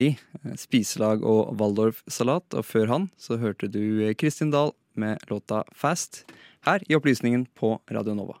i Spiselag og Waldorf-salat, og før han så hørte du Kristin Dahl med låta Fast her i Opplysningen på Radio Nova.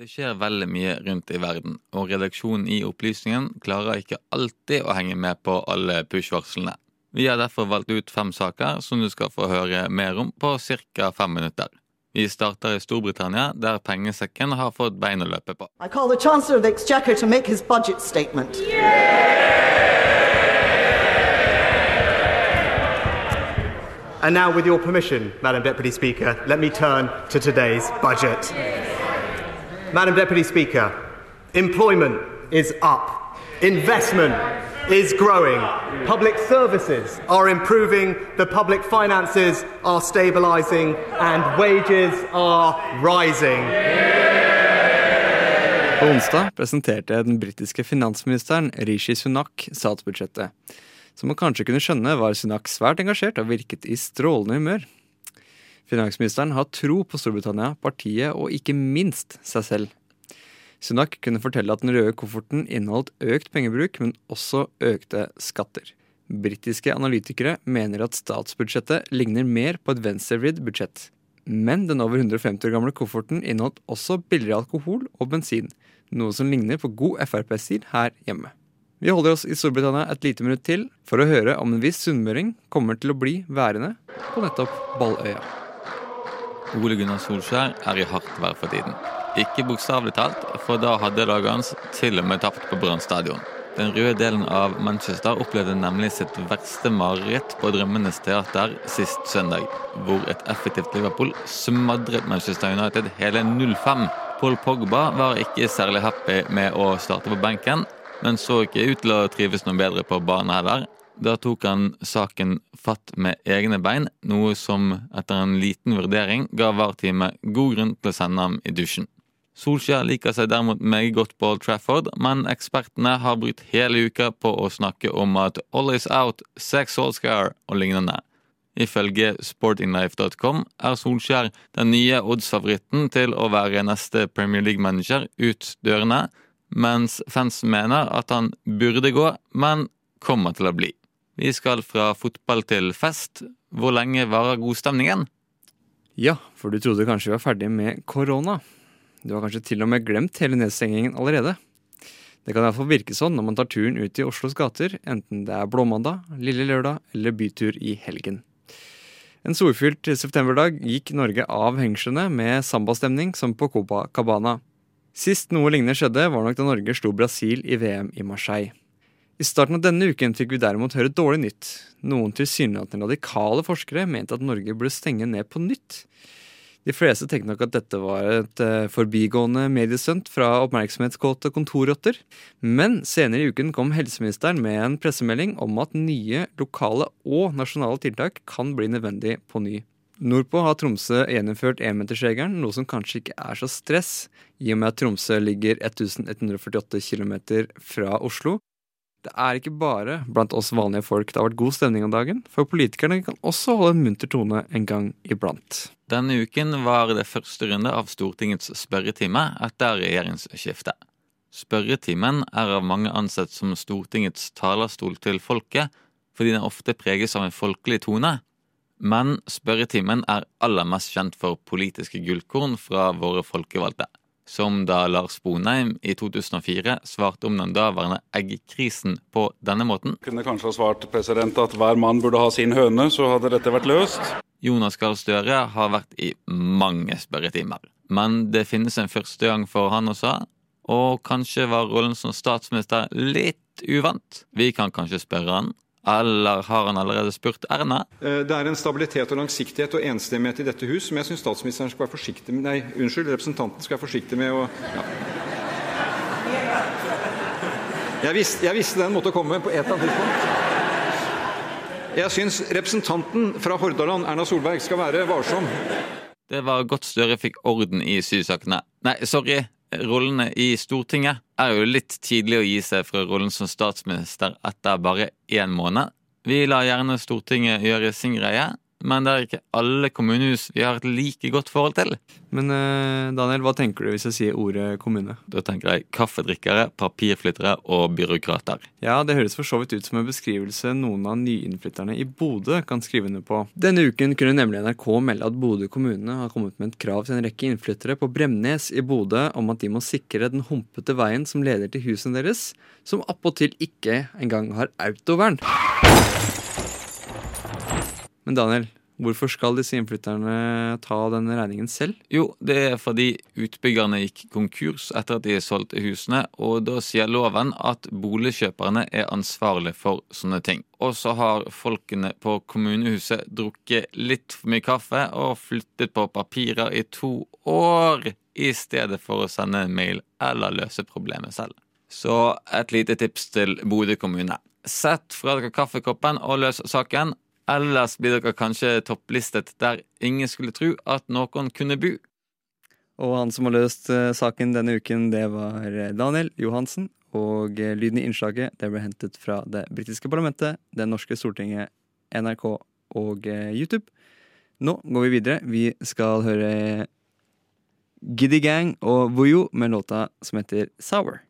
Det skjer veldig mye rundt i verden, og redaksjonen i Opplysningen klarer ikke alltid å henge med på alle push-varslene. Vi har derfor valgt ut fem saker som du skal få høre mer om på ca. fem minutter. Vi starter i Storbritannia, der pengesekken har fått bein å løpe på. I call the Chancellor of the Exchequer to make his budget statement. And now, with your permission, Madam Deputy Speaker, let me turn to today's budget. Madam Deputy Speaker, employment is up, investment is growing, public services are improving, the public finances are stabilising, and wages are rising. På onsdag presenterte den britiske finansministeren Rishi Sunak statsbudsjettet. Som man kanskje kunne skjønne, var Sunak svært engasjert og virket i strålende humør. Finansministeren har tro på Storbritannia, partiet og ikke minst seg selv. Sunak kunne fortelle at den røde kofferten inneholdt økt pengebruk, men også økte skatter. Britiske analytikere mener at statsbudsjettet ligner mer på et venstrevridd budsjett. Men den over 150 år gamle kofferten inneholdt også billigere alkohol og bensin, noe som ligner på god Frp-stil her hjemme. Vi holder oss i Storbritannia et lite minutt til for å høre om en viss sunnmøring kommer til å bli værende på nettopp Balløya. Ole Gunnar Solskjær er i hardt vær for tiden. Ikke bokstavelig talt, for da hadde laget hans til og med tapt på Brann stadion. Den røde delen av Manchester opplevde nemlig sitt verste mareritt på Drømmenes teater sist søndag, hvor et effektivt Liverpool smadret Manchester United hele 0-5. Paul Pogba var ikke særlig happy med å starte på benken, men så ikke ut til å trives noe bedre på banen heller. Da tok han saken fatt med egne bein, noe som etter en liten vurdering ga VAR-teamet god grunn til å sende ham i dusjen. Solskjær liker seg derimot meget godt på Old Trafford, men ekspertene har brukt hele uka på å snakke om at all is out, sex Solskjær og lignende. Ifølge sportinglife.com er Solskjær den nye oddsfavoritten til å være neste Premier League-manager ut dørene, mens fans mener at han burde gå, men kommer til å bli. Vi skal fra fotball til fest. Hvor lenge varer godstemningen? Ja, for du trodde kanskje vi var ferdig med korona. Du har kanskje til og med glemt hele nedstengingen allerede. Det kan iallfall virke sånn når man tar turen ut i Oslos gater, enten det er blåmandag, lille lørdag eller bytur i helgen. En solfylt septemberdag gikk Norge av hengslene med sambastemning som på Copacabana. Sist noe lignende skjedde, var nok da Norge slo Brasil i VM i Marseille. I starten av denne uken fikk vi derimot høre dårlig nytt. Noen tilsynelatende radikale forskere mente at Norge burde stenge ned på nytt. De fleste tenkte nok at dette var et uh, forbigående mediestunt fra oppmerksomhetskåte kontorrotter. Men senere i uken kom helseministeren med en pressemelding om at nye lokale og nasjonale tiltak kan bli nødvendig på ny. Nordpå har Tromsø gjeninnført énmetersregelen, noe som kanskje ikke er så stress, i og med at Tromsø ligger 1148 km fra Oslo, det er ikke bare blant oss vanlige folk det har vært god stemning om dagen, for politikerne kan også holde en munter tone en gang iblant. Denne uken var det første runde av Stortingets spørretime etter regjeringsskiftet. Spørretimen er av mange ansett som Stortingets talerstol til folket, fordi den ofte preges av en folkelig tone. Men spørretimen er aller mest kjent for politiske gullkorn fra våre folkevalgte som da Lars Bonheim i 2004 svarte om den daværende eggkrisen på denne måten. Kunne kanskje ha svart president at hver mann burde ha sin høne, så hadde dette vært løst. Jonas Gahr Støre har vært i mange spørretimer. Men det finnes en første gang for han også, og kanskje var rollen som statsminister litt uvant. Vi kan kanskje spørre han eller har han allerede spurt Erna? Eh, det er en stabilitet og langsiktighet og enstemmighet i dette hus som jeg syns statsministeren skal være forsiktig med Nei, unnskyld, representanten skal være forsiktig med å ja. jeg, visste, jeg visste den måtte komme på et eller annet tidspunkt. Jeg syns representanten fra Hordaland, Erna Solberg, skal være varsom. Det var godt Støre fikk orden i sysakene. Nei, sorry. Rollene i Stortinget er jo litt tidlig å gi seg fra rollen som statsminister etter bare én måned. Vi lar gjerne Stortinget gjøre sin greie, men det er ikke alle kommunehus vi har et like godt forhold til. Men eh, Daniel, hva tenker du hvis jeg sier ordet kommune? Da tenker jeg kaffedrikkere, papirflyttere og byråkrater. Ja, det høres for så vidt ut som en beskrivelse noen av nyinnflytterne i Bodø kan skrive under på. Denne uken kunne nemlig NRK melde at Bodø kommune har kommet med et krav til en rekke innflyttere på Bremnes i Bodø om at de må sikre den humpete veien som leder til husene deres, som appåtil ikke engang har autovern. Men Daniel, hvorfor skal disse innflytterne ta denne regningen selv? Jo, det er fordi utbyggerne gikk konkurs etter at de solgte husene, og da sier loven at boligkjøperne er ansvarlig for sånne ting. Og så har folkene på kommunehuset drukket litt for mye kaffe og flyttet på papirer i to år i stedet for å sende en mail eller løse problemet selv. Så et lite tips til Bodø kommune. Sett fra dere kaffekoppen og løs saken. Ellers blir dere kanskje topplistet der ingen skulle tro at noen kunne bo. Og han som har løst eh, saken denne uken, det var eh, Daniel Johansen. Og eh, lyden i innslaget det ble hentet fra det britiske parlamentet, det norske Stortinget, NRK og YouTube. Nå går vi videre. Vi skal høre Giddy Gang og Voyo med låta som heter Sour.